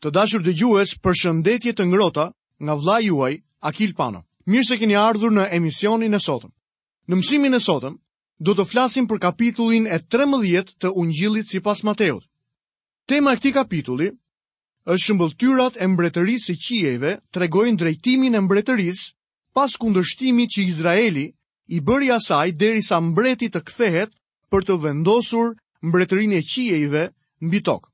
Të dashur dëgjues, përshëndetje të ngrohta nga vëllai juaj Akil Pano. Mirë se keni ardhur në emisionin e sotëm. Në mësimin e sotëm do të flasim për kapitullin e 13 të Ungjillit sipas Mateut. Tema e këtij kapitulli është shëmbëlltyrat e mbretërisë së qiejve tregojnë drejtimin e mbretërisë pas kundërshtimit që Izraeli i bëri asaj derisa mbreti të kthehet për të vendosur mbretërinë e qiejve mbi tokë.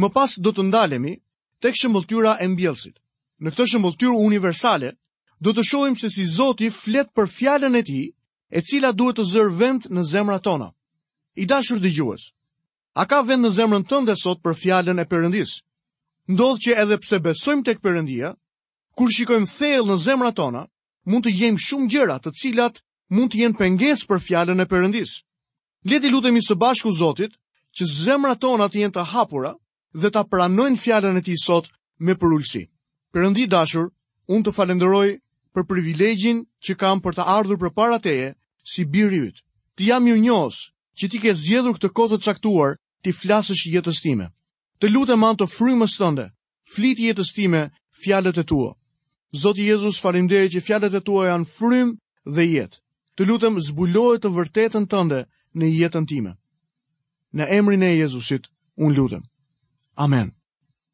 Më pas do të ndalemi tek shëmbëlltyra e mbjellësit. Në këtë shëmbëlltyrë universale, do të shohim se si Zoti flet për fjalën e tij, e cila duhet të zërë vend në zemrat tona. I dashur dëgjues, a ka vend në zemrën tënde sot për fjalën e Perëndisë? Ndodh që edhe pse besojmë tek Perëndia, Kur shikojmë thellë në zemrat tona, mund të gjejmë shumë gjëra të cilat mund të jenë pengesë për fjalën e Perëndisë. Le t'i lutemi së bashku Zotit që zemrat tona të jenë të hapura dhe ta pranojnë fjalën e tij sot me përulësi. Perëndi i dashur, unë të falenderoj për privilegjin që kam për të ardhur përpara teje si biri yt. Të jam mirënjohës që ti ke zgjedhur këtë kohë të caktuar t'i flasësh jetës time. Të lutem me anë të frymës tënde, fliti jetës time fjalët e tua. Zoti Jezus, faleminderit që fjalët e tua janë frymë dhe jetë. Të lutem zbuloje të vërtetën tënde në jetën time. Në emrin e Jezusit, unë lutem. Amen.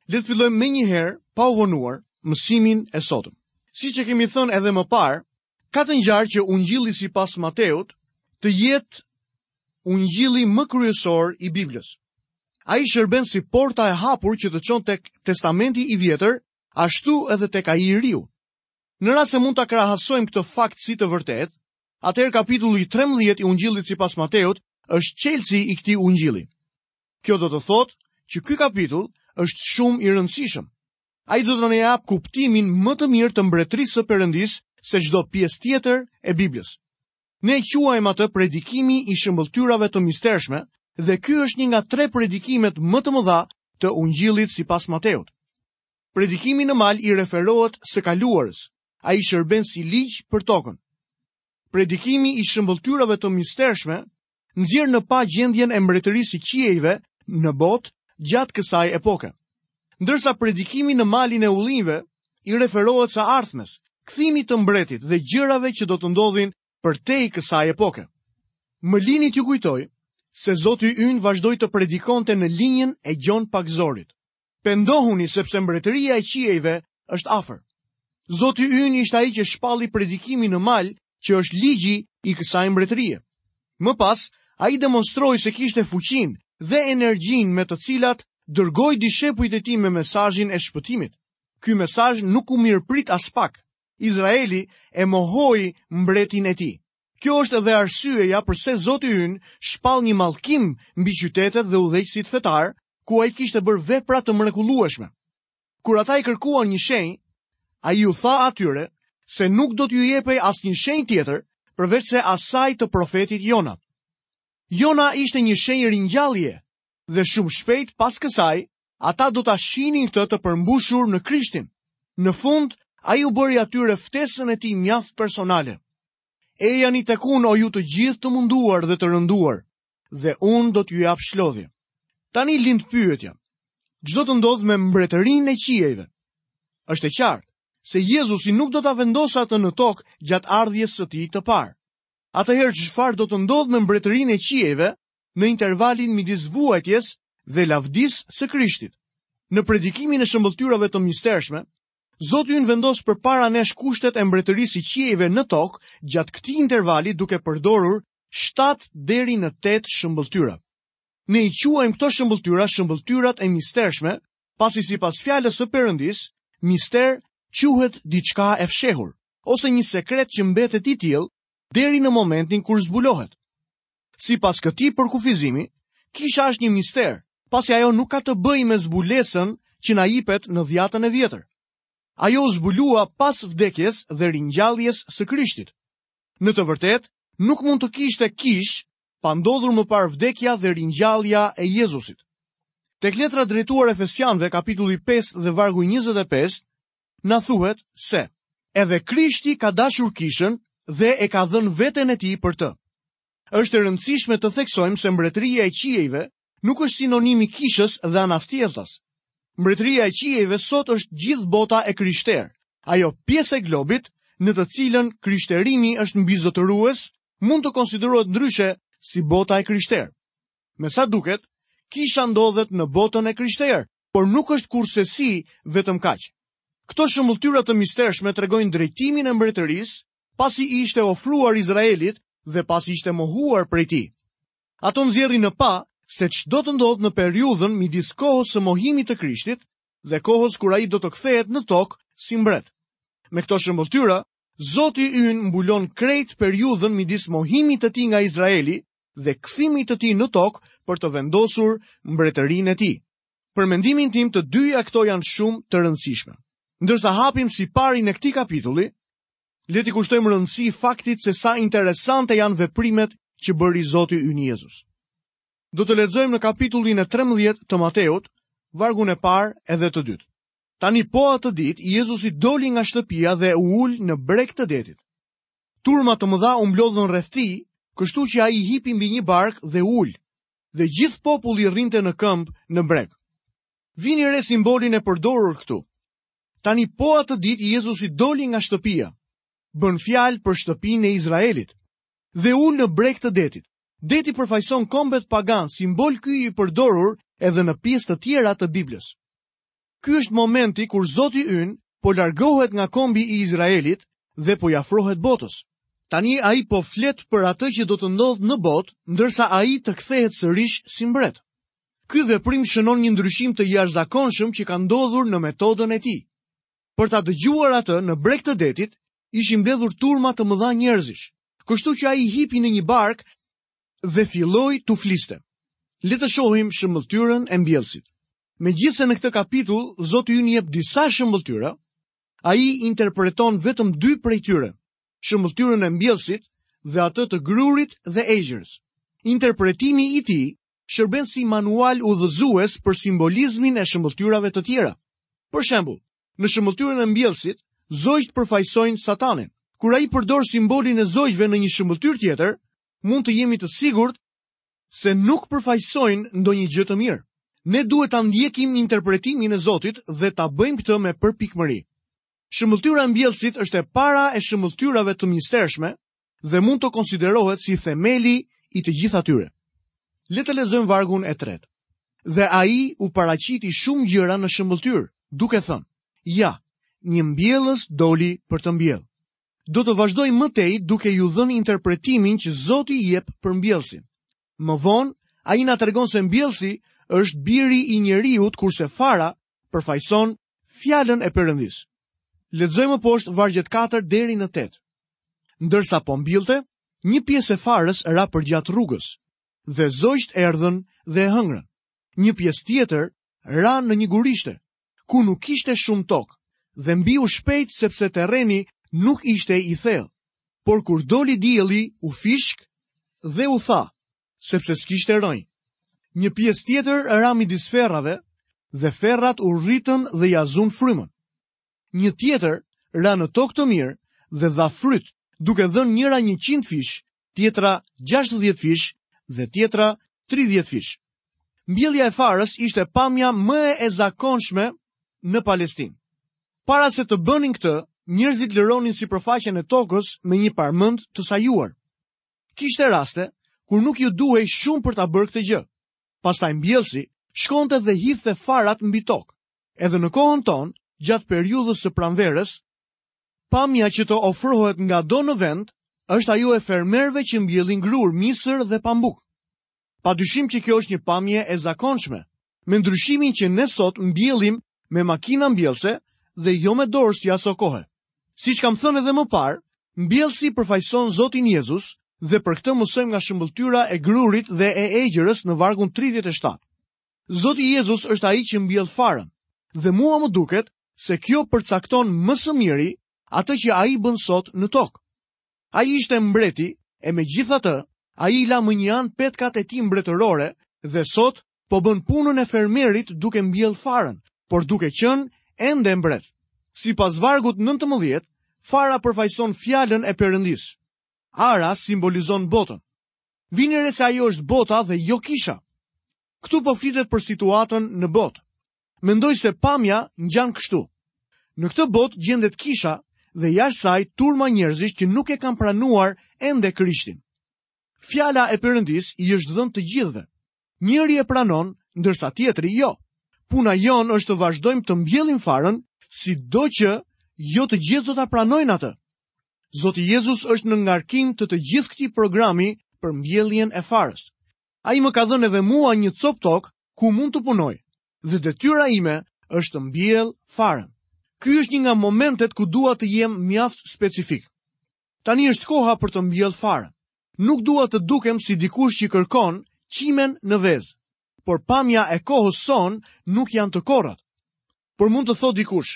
Le të fillojmë menjëherë, pa u vonuar, mësimin e sotëm. Siç e kemi thënë edhe më parë, Ka të ngjarë që Ungjilli sipas Mateut të jetë Ungjilli më kryesor i Biblës. Ai shërben si porta e hapur që të çon tek Testamenti i Vjetër, ashtu edhe tek ai i Ri. Në rast se mund ta krahasojmë këtë fakt si të vërtetë, atëherë kapitulli 13 i Ungjillit sipas Mateut është çelësi i këtij Ungjilli. Kjo do të thotë që ky kapitull është shumë i rëndësishëm. Ai do të na japë kuptimin më të mirë të mbretërisë së Perëndisë se çdo pjesë tjetër e Biblës. Ne e quajmë atë predikimi i shëmbëlltyrave të mistershme dhe ky është një nga tre predikimet më të mëdha të Ungjillit sipas Mateut. Predikimi në mal i referohet së kaluarës. Ai shërben si ligj për tokën. Predikimi i shëmbëlltyrave të mistershme nxjerr në pah gjendjen e mbretërisë së qiejve në botë gjatë kësaj epoke. Ndërsa predikimi në malin e ullinjve i referohet së ardhmes, kthimit të mbretit dhe gjërave që do të ndodhin përtej kësaj epoke. Më lini t'ju kujtoj se Zoti ynë vazhdoi të predikonte në linjën e Gjon Pagëzorit. Pendohuni sepse mbretëria e qiejve është afër. Zoti ynë ishte ai që shpalli predikimin në mal që është ligji i kësaj mbretërie. Më pas, ai demonstroi se kishte fuqinë dhe energjinë me të cilat dërgoi dishepujt e tij me mesazhin e shpëtimit. Ky mesazh nuk u mirëprit aspak. Izraeli e mohoi mbretin e tij. Kjo është edhe arsyeja përse Zoti ynë shpall një mallkim mbi qytetet dhe udhëheqësit fetarë, ku ai kishte bërë vepra të mrekullueshme. Kur ata i kërkuan një shenjë, ai u tha atyre se nuk do t'u jepej asnjë shenjë tjetër përveçse asaj të profetit Jona. Jona ishte një shenjë ringjallje dhe shumë shpejt pas kësaj Ata do ta shihnin këtë të përmbushur në Krishtin. Në fund, ai u bëri atyre ftesën e tij mjaft personale. Ejani tek unë o ju të gjithë të munduar dhe të rënduar, dhe unë do t'ju jap shlodhje. Tani lind pyetja, ç'do të ndodhë me mbretërinë e qiejve? Është e qartë, se Jezusi nuk do ta vendosë atë në tokë gjatë ardhjes së tij të parë. Atëherë çfarë do të ndodhë me mbretërinë e qiejve, në intervalin midis vuajtjes dhe lavdisë së Krishtit. Në predikimin e shëmbëlltyrave të mistershme, Zoti ynë vendos përpara nesh kushtet e mbretërisë së qiejve në tokë gjatë këtij intervali duke përdorur 7 deri në 8 shëmbëlltyra. Ne i quajmë këto shëmbëlltyra shëmbëlltyrat e mistershme, pasi sipas fjalës së Perëndisë, mister quhet diçka e fshehur, ose një sekret që mbetet i tillë deri në momentin kur zbulohet. Sipas këtij përkufizimi, kisha është një mister, pasi ajo nuk ka të bëjë me zbulesën që na jipet në Dhiatën e Vjetër. Ajo u zbulua pas vdekjes dhe ringjalljes së Krishtit. Në të vërtetë, nuk mund të kishte kishë pa ndodhur më parë vdekja dhe ringjallja e Jezusit. Tek letra drejtuar Efesianëve kapitulli 5 dhe vargu 25, na thuhet se edhe Krishti ka dashur kishën dhe e ka dhënë veten e tij për të. Është e rëndësishme të theksojmë se mbretëria e qiejve nuk është sinonim i kishës dhe anasjelltas. Mbretëria e qiejve sot është gjithë bota e krishterë, ajo pjesë e globit në të cilën krishterimi është mbizotërues, mund të konsiderohet ndryshe si bota e krishterë. Me sa duket, kisha ndodhet në botën e krishterë, por nuk është kurrsesi vetëm kaq. Këto shëmbëlltyra të mistershme tregojnë drejtimin e mbretërisë pasi i ishte ofruar Izraelit dhe pasi ishte mohuar prej tij. Ato nxjerrin në pah se ç'do të ndodhë në periudhën midis kohës së mohimit të Krishtit dhe kohës kur ai do të kthehet në tokë si mbret. Me këto shëmbëlltyra, Zoti ynë mbulon krejt periudhën midis mohimit të tij nga Izraeli dhe kthimit të tij në tokë për të vendosur mbretërinë e tij. Për mendimin tim të dyja këto janë shumë të rëndësishme. Ndërsa hapim siparin e këtij kapitulli, le t'i kushtojmë rëndësi faktit se sa interesante janë veprimet që bëri Zoti ynë Jezus. Do të lexojmë në kapitullin e 13 të Mateut, vargun e parë edhe të dytë. Tani po atë ditë Jezusi doli nga shtëpia dhe u ul në breg të detit. Turma të mëdha u mblodhën rreth tij, kështu që ai hipi mbi një barkë dhe u ul. Dhe gjithë populli rrinte në këmbë në breg. Vini re simbolin e përdorur këtu. Tani po atë ditë Jezusi doli nga shtëpia. Bën fjalë për shtëpinë e Izraelit dhe u ul në breg të detit. Deti përfaqëson kombet pagane, simbol ky i përdorur edhe në pjesë të tjera të Biblës. Ky është momenti kur Zoti ynë po largohet nga kombi i Izraelit dhe po i afrohet botës. Tani ai po flet për atë që do të ndodhë në botë, ndërsa ai të kthehet sërish si mbret. Ky veprim shënon një ndryshim të jashtëzakonshëm që ka ndodhur në metodën e tij. Për ta dëgjuar atë në breg të detit, ishin mbledhur turma të mëdha njerëzish, kështu që ai hipi në një barkë dhe filloi t'u fliste. Le të shohim shëmbëlltyrën e mbjellësit. Megjithëse në këtë kapitull Zoti ynë jep disa shëmbëlltyra, ai interpreton vetëm dy prej tyre, shëmbëlltyrën e mbjellësit dhe atë të grurit dhe egjrës. Interpretimi i tij shërben si manual udhëzues për simbolizmin e shëmbëlltyrave të tjera. Për shembull, në shëmbëlltyrën e mbjellësit, zogjtë përfaqësojnë Satanin. Kur ai përdor simbolin e zogjve në një shëmbëlltyrë tjetër, mund të jemi të sigurt se nuk përfaqësojnë ndonjë gjë të mirë. Ne duhet ta ndjekim interpretimin e Zotit dhe ta bëjmë këtë me përpikmëri. Shëmbëlltyra e mbjellësit është e para e shëmbëlltyrave të mistershme dhe mund të konsiderohet si themeli i të gjitha atyre. Le të lexojmë vargun e tretë. Dhe ai u paraqiti shumë gjëra në shëmbëlltyrë, duke thënë: Ja, një mbjellës doli për të mbjellë. Do të vazhdoj më tej duke ju dhënë interpretimin që Zoti jep për mbjellësin. Më vonë, ai na tregon se mbjellësi është biri i njeriut kurse fara përfaqëson fjalën e Perëndisë. Lexojmë më poshtë vargjet 4 deri në 8. Ndërsa po mbillte, një pjesë e farës ra përgjatë rrugës dhe zogjtë erdhën dhe e hëngrën. Një pjesë tjetër ra në një gurishte ku nuk kishte shumë tokë dhe mbiu shpejt sepse terreni nuk ishte i thellë. Por kur doli dielli, u fishk dhe u tha, sepse s'kishte rënjë. Një pjesë tjetër ra midis ferrave dhe ferrat u rritën dhe ia zunë frymën. Një tjetër ra në tokë të mirë dhe dha fryt, duke dhënë njëra 100 fish tjetra 60 fish dhe tjetra 30 fish. Mbjellja e farës ishte pamja më e zakonshme në Palestinë. Para se të bënin këtë, njerëzit lëronin sipërfaqen e tokës me një parmendë të sajuar. Kishte raste kur nuk iu duhej shumë për ta bërë këtë gjë. Pastaj mbjellësi shkonte dhe hidhte farat mbi tokë. Edhe në kohën tonë, gjatë periudhës së pranverës, Pamja që të ofrohet ngado në vend është ajo e fermerëve që mbjellin grurë, misër dhe pambuk. Pa dyshim që kjo është një pamje e zakonshme, me ndryshimin që ne sot mbjellim me makina mbjellëse dhe jo me dorë si asokohe. Siç kam thënë edhe më parë, mbjellësi përfaqëson Zotin Jezus dhe për këtë mësojmë nga shëmbëlltyra e grurit dhe e egjrës në vargun 37. Zoti Jezus është ai që mbjell farën, dhe mua më duket se kjo përcakton më së miri atë që ai bën sot në tokë. Ai ishte mbreti e megjithatë, ai i la mënjanë petkat e tij mbretërore dhe sot po bën punën e fermerit duke mbjellë farën, por duke qenë ende mbret. Sipas vargut 19, fara përfaqëson fjalën e Perëndisë. Ara simbolizon botën. Vini re se ajo është bota dhe jo kisha. Këtu po flitet për situatën në botë. Mendoj se pamja ngjan kështu. Në këtë botë gjendet kisha dhe jashtë saj turma njerëzish që nuk e kanë pranuar ende Krishtin. Fjala e Perëndisë u është dhënë të gjithëve. Njëri e pranon, ndërsa tjetri jo. Puna jonë është të vazhdojmë të mbjellim farën, sidoqë jo të gjithë do ta pranojnë atë. Zoti Jezus është në ngarkim të të gjithë këtij programi për mbjelljen e farës. Ai më ka dhënë edhe mua një copë tokë ku mund të punoj, dhe detyra ime është të mbjell farën. Ky është një nga momentet ku dua të jem mjaft specifik. Tani është koha për të mbjellë farën. Nuk dua të dukem si dikush që kërkon qimen në vezë, por pamja e kohës sonë nuk janë të korrat. Por mund të thotë dikush,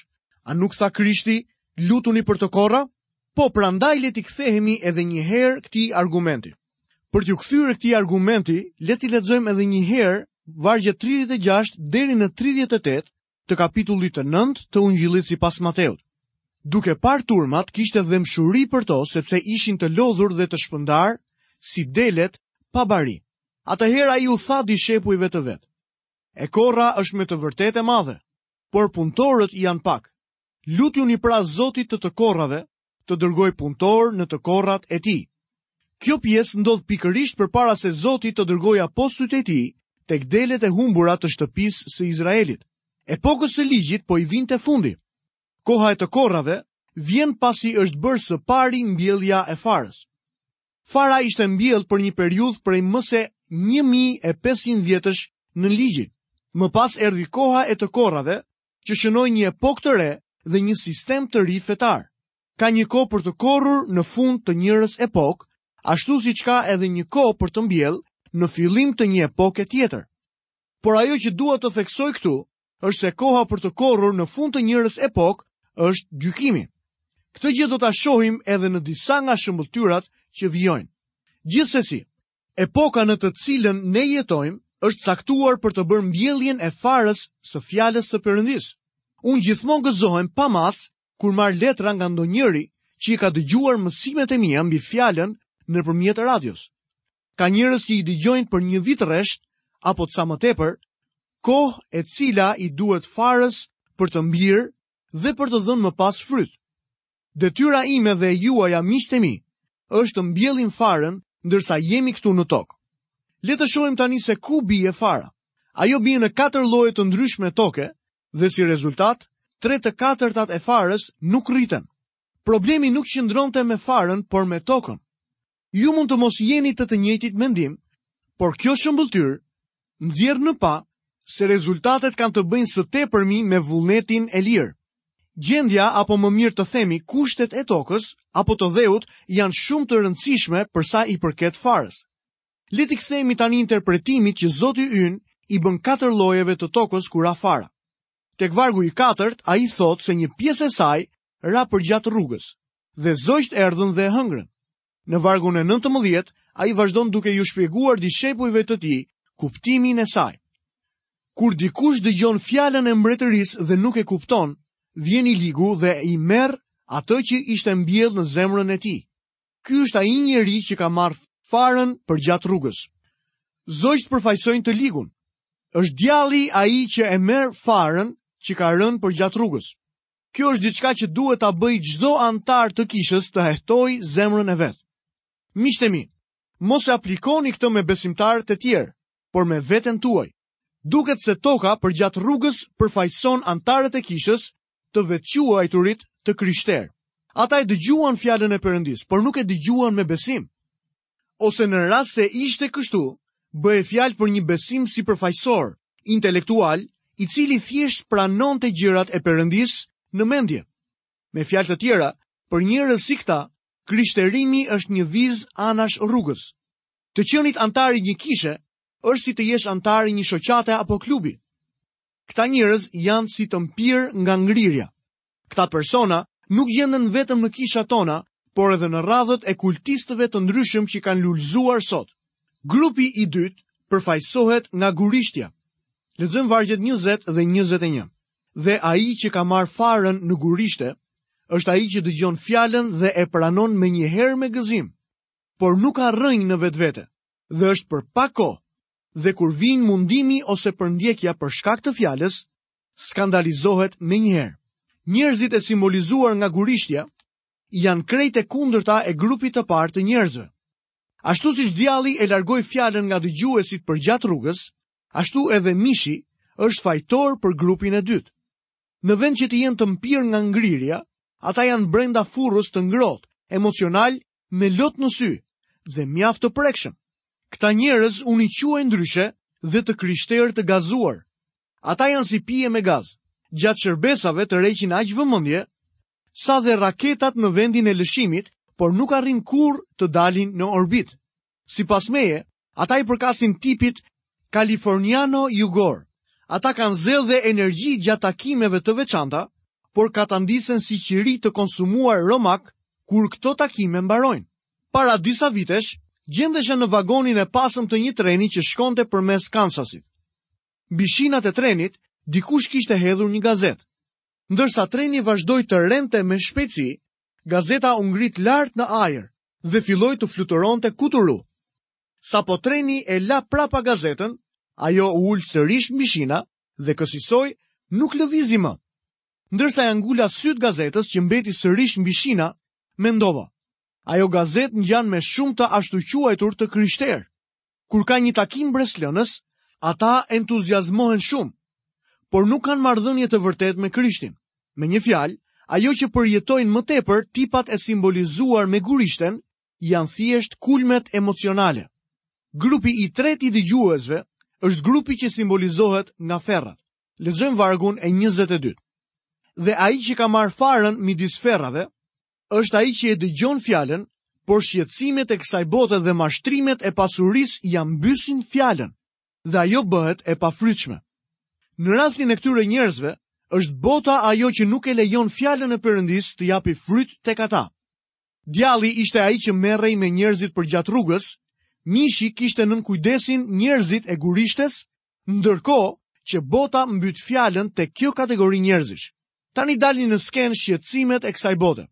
a nuk tha Krishti, lutuni për të korra? Po prandaj le t'i kthehemi edhe një herë këtij argumenti. Për t'iu kthyer këtij argumenti, le t'i lexojmë edhe një herë vargjet 36 deri në 38 të kapitullit të nëntë të ungjillit sipas Mateut. Duke parë turmat, kishte dhembshuri për to, sepse ishin të lodhur dhe të shpërndarë, si delet pa bari. Atëherë ai u tha dishepujve të vet. E korra është me të vërtetë e madhe, por punëtorët janë pak. Lutjuni pra Zotit të të korrave të dërgojë punëtorë në të korrat e tij. Kjo pjesë ndodh pikërisht përpara se Zoti të dërgojë apostujt e tij tek delet e humbura të shtëpisë së Izraelit. Epokës së ligjit po i vinte fundi. Koha e të korrave vjen pasi është bërë së pari mbjellja e farës. Fara ishte mbjellë për një periudhë prej më se 1500 vjetësh nën ligjin. Më pas erdhi koha e të korrave që shënoi një epokë të re dhe një sistem të ri fetar. Ka një kohë për të korrur në fund të njërës epokë, ashtu siç ka edhe një kohë për të mbjellë në fillim të një epoke tjetër. Por ajo që dua të theksoj këtu, është se koha për të korrur në fund të njërës epokë është gjykimi. Këtë gjë do ta shohim edhe në disa nga shëmbëlltyrat që vijojnë. Gjithsesi, Epoka në të cilën ne jetojmë është caktuar për të bërë mbjelljen e farës së fjalës së Perëndisë. Unë gjithmonë gëzohem pa masë kur marr letra nga ndonjëri që i ka dëgjuar mësimet e mia mbi fjalën nëpërmjet radios. Ka njerëz që i dëgjojnë për një vit rresht apo ca më tepër, kohë e cila i duhet farës për të mbirë dhe për të dhënë më pas fryt. Detyra ime dhe e juaja miqtë e mi, është të mbjellim farën ndërsa jemi këtu në tokë. Le të shohim tani se ku bie fara. Ajo bie në katër lloje të ndryshme toke dhe si rezultat, tre të katërtat e farës nuk rriten. Problemi nuk qëndronte me farën, por me tokën. Ju mund të mos jeni të të njëjtit mendim, por kjo shëmbëlltyrë nxjerr në pah se rezultatet kanë të bëjnë së tepërmi me vullnetin e lirë. Gjendja apo më mirë të themi kushtet e tokës apo të dheut janë shumë të rëndësishme për sa i përket farës. Le t'i kthehemi tani interpretimit që Zoti ynë i bën katër llojeve të tokës ku ra fara. Tek vargu i katërt ai thotë se një pjesë e saj ra përgjatë rrugës. dhe zogjtë erdhën dhe e hëngrën. Në vargun e 19, ai vazhdon duke iu shpjeguar dishepujve të tij kuptimin e saj. Kur dikush dëgjon fjalën e mbretërisë dhe nuk e kupton, vjen i ligu dhe i merr atë që ishte mbjellë në zemrën e tij. Ky është ai njeri që ka marrë farën përgjatë rrugës. Zogjtë përfaqësojnë të ligun. Është djalli ai që e merr farën që ka rënë përgjatë rrugës. Kjo është diçka që duhet ta bëjë çdo anëtar të kishës të hetojë zemrën e vet. Miqtë e mi, mos e aplikoni këtë me besimtarët e tjerë, por me veten tuaj. Duket se toka përgjatë rrugës përfaqëson anëtarët e kishës të vetëquajturit të krishterë. Ata e dëgjuan fjalën e Perëndisë, por nuk e dëgjuan me besim. ose në rast se ishte kështu, bëhej fjalë për një besim sipërfaqësor, intelektual, i cili thjesht pranonte gjërat e Perëndisë në mendje. Me fjalë të tjera, për njerëz si këta, krishterimi është një vizë anash rrugës. Të qenit anëtar i një kishe është si të jesh anëtar i një shoqate apo klubi. Këta njerëz janë si të mpirë nga ngrirja. Këta persona nuk gjenden vetëm në kishat tona, por edhe në radhët e kultistëve të ndryshëm që kanë lulëzuar sot. Grupi i dytë përfaqësohet nga gurishtja. Lexojmë vargjet 20 dhe 21. Dhe ai që ka marrë farën në gurishte është ai që dëgjon fjalën dhe e pranon menjëherë me gëzim, por nuk ka rrënjë në vetvete dhe është për pak kohë dhe kur vijnë mundimi ose përndjekja për shkak të fjalës, skandalizohet menjëherë. Njerëzit e simbolizuar nga gurishtja janë krejt e kundërta e grupit të parë të njerëzve. Ashtu siç djalli e largoi fjalën nga dëgjuesit përgjatë rrugës, ashtu edhe mishi është fajtor për grupin e dytë. Në vend që të jenë të mpirë nga ngrirja, ata janë brenda furrës të ngrohtë, emocionalë me lot në sy dhe mjaft të prekshëm. Këta njerëz unë i quaj ndryshe dhe të krishterë të gazuar. Ata janë si pije me gaz. Gjatë shërbesave tërheqin aq vëmendje sa dhe raketat në vendin e lëshimit, por nuk arrijnë kurrë të dalin në orbitë. Sipas meje, ata i përkasin tipit Kaliforniano Jugor. Ata kanë zell dhe energji gjatë takimeve të veçanta, por katandisen si qirinj të konsumuar romakë kur këto takime mbarojnë. Para disa vitesh, gjendesha në vagonin e pasmë të një treni që shkonte përmes Kansasit. Mbi shinat e trenit, dikush kishte hedhur një gazetë. Ndërsa treni vazhdoi të rendte me shpejtësi, gazeta u ngrit lart në ajër dhe filloi të fluturonte kuturu. Sapo treni e la prapa gazetën, ajo u ul sërish mbi shina dhe kësisoj nuk lëvizi më. Ndërsa ia ngula sytë gazetës që mbeti sërish mbi shina, mendova. Ajo gazetë ngjan me shumë të ashtuquajtur të krishterë. Kur ka një takim mbresëlënës, ata entuziazmohen shumë, por nuk kanë marrëdhënie të vërtetë me Krishtin. Me një fjalë, ajo që përjetojnë më tepër tipat e simbolizuar me gurishten janë thjesht kulmet emocionale. Grupi i tretë i dëgjuesve është grupi që simbolizohet nga ferrat. Lexojmë vargun e 22. Dhe ai që ka marrë farën midis ferrave, është ai që e dëgjon fjalën, por shqetësimet e kësaj bote dhe mashtrimet e pasurisë ia mbysin fjalën dhe ajo bëhet e pafrytshme. Në rastin e këtyre njerëzve, është bota ajo që nuk e lejon fjalën e Perëndisë të japi fryt tek ata. Djalli ishte ai që merrej me njerëzit përgjatë rrugës, mishi kishte nën kujdesin njerëzit e gurishtes Ndërkohë që bota mbyt fjalën te kjo kategori njerëzish. Tani dalin në skenë shqetësimet e kësaj bote.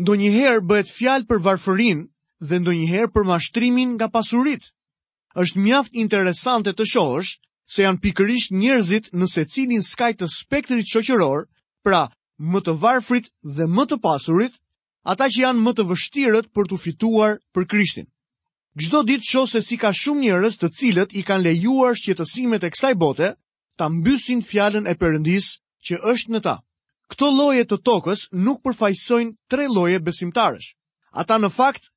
Ndonjëherë bëhet fjalë për varfërinë dhe ndonjëherë për mashtrimin nga pasuritë. Është mjaft interesante të shohësh se janë pikërisht njerëzit në secilin skaj të spektrit shoqëror, pra më të varfrit dhe më të pasurit, ata që janë më të vështirët për t'u fituar për Krishtin. Çdo ditë shoh se si ka shumë njerëz të cilët i kanë lejuar shqetësimet e kësaj bote ta mbysin fjalën e Perëndisë që është në ta. Këto lloje të tokës nuk përfaqësojnë tre lloje besimtarësh. Ata në fakt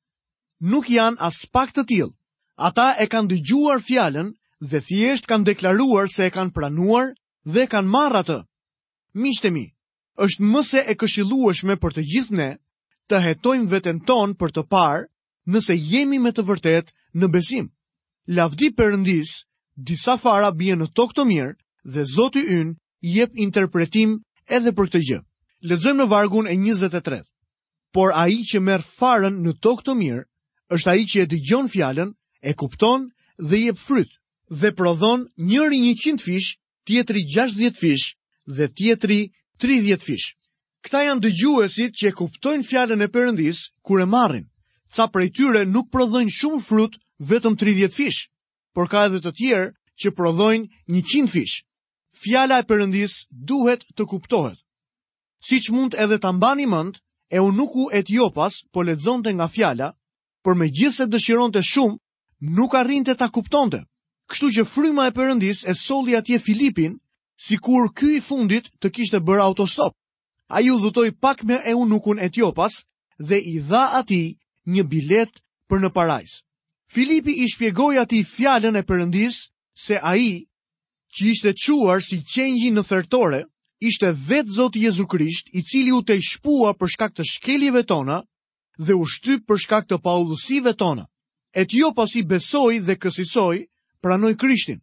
nuk janë aspak të tillë. Ata e kanë dëgjuar fjalën dhe thjesht kanë deklaruar se e kanë pranuar dhe e kanë marrë atë. Miqtë e mi, është më se e këshillueshme për të gjithë ne të hetojmë veten tonë për të parë nëse jemi me të vërtetë në besim. Lavdi Perëndisë, disa fara bien në tokë të mirë dhe Zoti ynë jep interpretim edhe për këtë gjë. Lexojmë në vargun e 23. Por ai që merr farën në tokë të mirë është ai që e dëgjon fjalën, e kupton dhe jep fryt dhe prodhon njëri 100 fish tjetri 60 fish dhe tjetri 30 fish. Këta janë dëgjuesit që e kuptojnë fjalën e Perëndisë kur e marrin. Ca prej tyre nuk prodhojnë shumë frut, vetëm 30 fish, por ka edhe të tjerë që prodhojnë 100 fish. Fjala e Perëndisë duhet të kuptohet. Siç mund edhe ta mbani mend, eunuku etiopas po lexonte nga fjala, por megjithëse dëshironte shumë, nuk arrinte ta kuptonte. Kështu që fryma e Perëndisë e solli atje Filipin, sikur ky i fundit të kishte bërë autostop. Ai udhëtoi pak me eunukun etiopas dhe i dha atij një biletë për në parajsë. Filipi i shpjegoi atij fjalën e Perëndisë se ai që ishte çuar si qengji në thertore, ishte vetë Zoti Jezu Krisht, i cili u tejshpua për shkak të shkeljeve tona dhe u shtyp për shkak të paudhësive tona. Etiopasi besoi dhe kësisoj, pranoi Krishtin.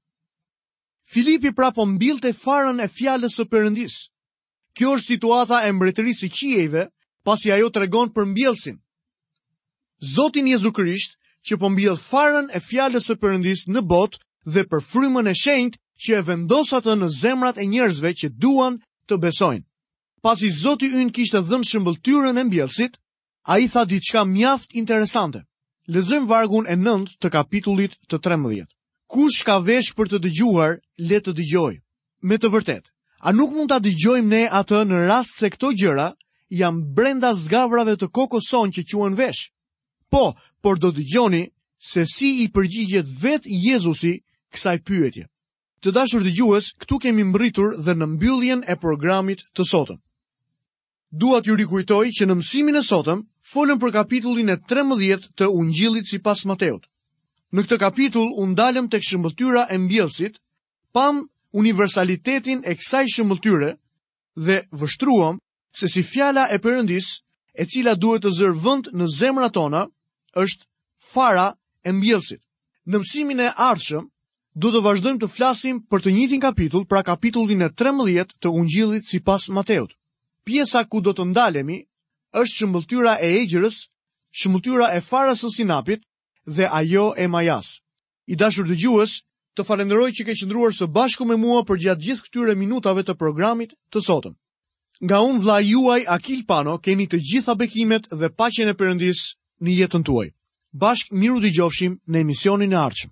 Filipi pra po mbillte farën e fjalës së Perëndisë. Kjo është situata e mbretërisë së qiejve, pasi ajo tregon për mbjellësin. Zotin Jezu Krisht, që po mbjell farën e fjalës së Perëndisë në botë dhe për frymën e shenjtë që e vendos atë në zemrat e njerëzve që duan të besojnë. Pasi Zoti ynë kishte dhënë shëmbëlltyrën e mbjellësit, ai tha diçka mjaft interesante. Lexojmë vargun e nëntë të kapitullit të 13. Kush ka vesh për të dëgjuar, le të dëgjojë. Me të vërtetë, a nuk mund ta dëgjojmë ne atë në rast se këto gjëra janë brenda zgavrave të kokës sonë që quhen vesh? Po, por do dëgjoni se si i përgjigjet vetë Jezusi kësaj pyetjeje. Të dashur dëgjues, këtu kemi mbërritur dhe në mbylljen e programit të sotëm. Dua t'ju rikujtoj që në mësimin e sotëm folëm për kapitullin e 13 të Ungjillit sipas Mateut. Në këtë kapitull u ndalëm tek shëmbëlltyra e mbjellësit, pamë universalitetin e kësaj shëmbëlltyre dhe vështruam se si fjala e Perëndisë e cila duhet të zërë vend në zemrat tona është fara e mbjellësit. Në mësimin e ardhshëm, do të vazhdojmë të flasim për të njëjtin kapitull, pra kapitullin e 13 të Ungjillit sipas Mateut. Pjesa ku do të ndalemi është shëmbëlltyra e egjrës, shëmbëlltyra e farës së sinapit dhe ajo e majasë. I dashur dëgjues, të falënderoj që ke qëndruar së bashku me mua përgjatë gjithë këtyre minutave të programit të sotëm. Nga unë vëllai juaj Akil Pano, keni të gjitha bekimet dhe paqen e Perëndisë në jetën tuaj. Bashkë mirudëgjofshim në emisionin e ardhshëm.